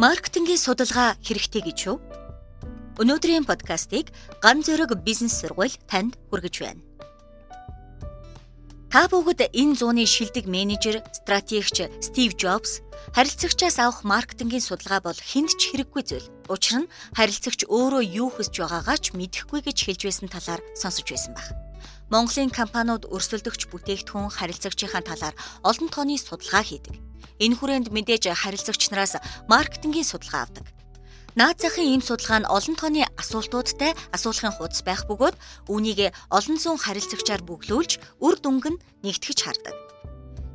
Маркетингийн судалгаа хэрэгтэй гэж юу? Өнөөдрийн подкастыг Ган зөрөг бизнес сургууль танд хүргэж байна. Та бүгд энэ зууны шилдэг менежер, стратегч Стив Джобс харилцагчаас авах маркетингийн судалгаа бол хүнд ч хэрэггүй зүйл. Учир нь харилцагч өөрөө юу хүсэж байгаагаа ч мэдэхгүй гэж хэлж байсан талаар сонсож байсан баг. Монголын компаниуд өрсөлдөгч бүтээгдэхүүн харилцагчийн талаар олон тооны судалгаа хийдэг. Энэ хүрээнд мэдээж харилцагч нараас маркетингийн судалгаа авдаг. Наад захын ийм судалгаа нь олон тооны асуултуудтай асуулахын хуудас байх бөгөөд үүнийг олон зуун харилцагчаар бүглүүлж үр дүнг нь нэгтгэж хардаг.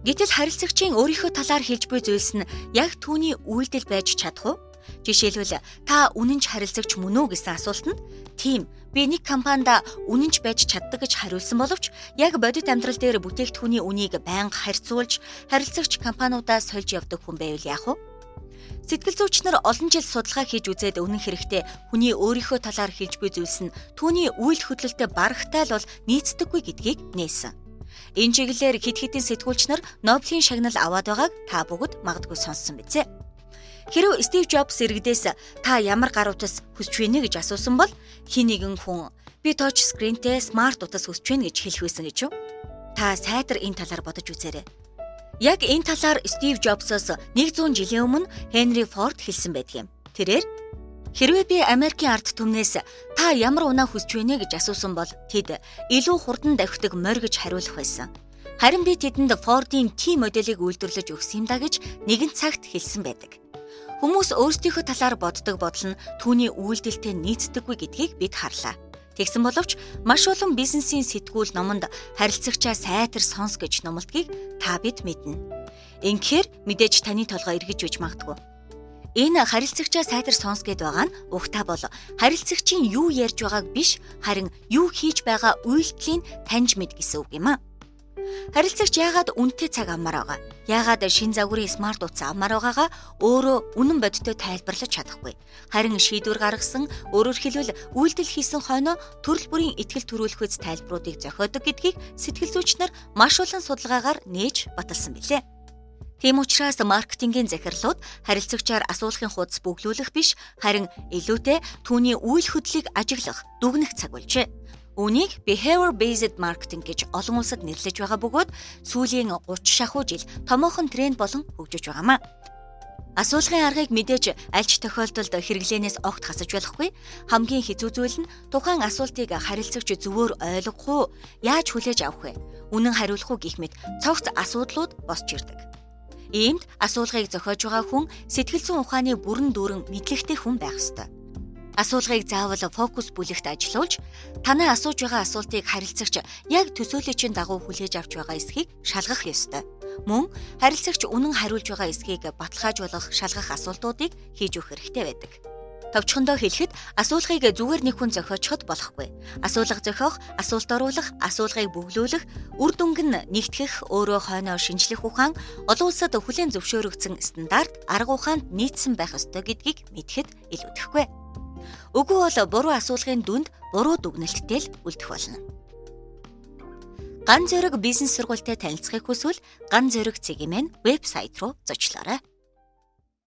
Гэтэл харилцагчийн өөрийнхөө талаар хэлж буй зүйлс нь яг түүний үйлдэл байж чадах уу? Жишээлбэл та үнэнч харилцагч мөн үү гэсэн асуулт нь тийм би нэг компанид үнэнч байж чаддаг гэж хариулсан боловч яг бодит амьдрал дээр бүтээгдэхүүний үнийг байнга харьцуулж харилцагч компаниудаа сольж явдаг хүн байвал яах вэ? Сэтгэл зүйч нар олон жил судалгаа хийж үзээд үнэн хэрэгтээ хүний өөрийнхөө талаар хэлж буй зүйлс нь түүний үйл хөдлөлтөд барагтай л бол нийцдэггүй гэдгийг нээсэн. Энэ чиглэлээр хит хитийн сэтгүүлч нар Нобелийн шагнал аваад байгааг та бүгд магадгүй сонссон биз ээ. Хэрв Стив Джобс иргэдээс та ямар гар утас хүсч байна гэж асуусан бол хин нэгэн хүн би touch screenтэй смарт утас хүсч байна гэж хэлэх байсан гэж юу? Та сайтар энэ талаар бодож үзээрэй. Яг энэ талаар Стив Джобсоос 100 жилийн өмнө Хенри Форд хэлсэн байдгийн. Тэрээр Хэрвээ би Америкийн ард түмнээс та ямар унаа хүсч байна гэж асуусан бол тэд илүү хурдан давхидаг морь гэж хариулах байсан. Харин би тэдэнд Ford-ийн T моделийг үйлдвэрлэж өгсөн юм да гэж нэгэн цагт хэлсэн байдаг. Хүмүүс өөрсдийнхөө талаар боддог бодол нь түүний үйлдэлтэй нийцдэггүй гэдгийг бид харлаа. Тэгсэн боловч маш олон бизнесийн сэтгүүл номонд харилцагчаа сайтар сонс гэж номлодгийг та бид мэднэ. Инхээр мэдээж таны толгой эргэж үж магадгүй. Энэ харилцагчаа сайтар сонс гэд байгаа нь угтаа бол харилцагчийн юу ярьж байгааг биш харин юу хийж байгаа үйлдэлийн таньж мэд гэсэн үг юм аа. Харилцагч яагаад үнэтэй цаг авмаар байгаа? Яагаад шин загварын смарт утас авмаар байгаагаа өөрөө үнэн бодиттой тайлбарлаж чадахгүй. Харин шийдвэр гаргасан, өөрөөр хэлбэл үйлдэл хийсэн хойноо төрөл бүрийн ихтгэл төрүүлэх үз тайлбаруудыг зохиодог гэдгийг сэтгэл зүйч нар маш олон судалгаагаар нээж баталсан билээ. Тийм учраас маркетингийн захирлууд харилцагчаар асуулгын хуудас бүглүүлэх биш харин илүүтэй түүний үйл хөдлөлийг ажиглах, дүгнэх цаг болжээ. Үүнийг behavior based marketing гэж олон улсад нэрлэж байгаа бөгөөд сүүлийн 30 шахуу жил томоохон тренд болон хөгжиж байгаамаа. Асуулгын аргыг мэдээж аль ч тохиолдолд хэрэглэнээс огт хасаж болохгүй. Хамгийн хэцүү зүйл нь тухайн асуултыг харилцагч зөвөр ойлгох уу, яаж хүлээж авах вэ? Үнэн хариулах уу гэх мэт цогц асуудлууд босч ирдэг. Иймд асуулгыг зохиож байгаа хүн сэтгэл зүйн ухааны бүрэн дүүрэн мэдлэгтэй хүн байх ёстой. Асуулгыг заавал фокус бүлэгт ажилуулж танай асууж байгаа асуултыг харилцагч яг төсөөлөгчийн дагуу хүлээж авч байгаа эсхийг шалгах ёстой. Мөн харилцагч үнэн хариулж байгаа эсхийг баталгааж болох шалгах асуултуудыг хийж өгөх хэрэгтэй байдаг. Товчхондоо хэлэхэд асуулгыг зүгээр нэг хүн зохиочиход болохгүй. Асуулга зохиох, асуулт оруулах, асуулгыг бөглүүлэх, үр дүнг нь нэгтгэх, өөрөө хойноо шинжлэх ухаан, олон улсад хүлээн зөвшөөрөгдсөн стандарт, арга ухаанд нийцсэн байх ёстой гэдгийг мэдхэд илүүдэхгүй. Үгүй бол буруу асуулгын дүнд буруу дүгнэлттэй л үлдэх болно. Ган зөрөг бизнес сургуультай танилцахыг хүсвэл Ган зөрөг цэгийн мэн вебсайт руу зочлоорой.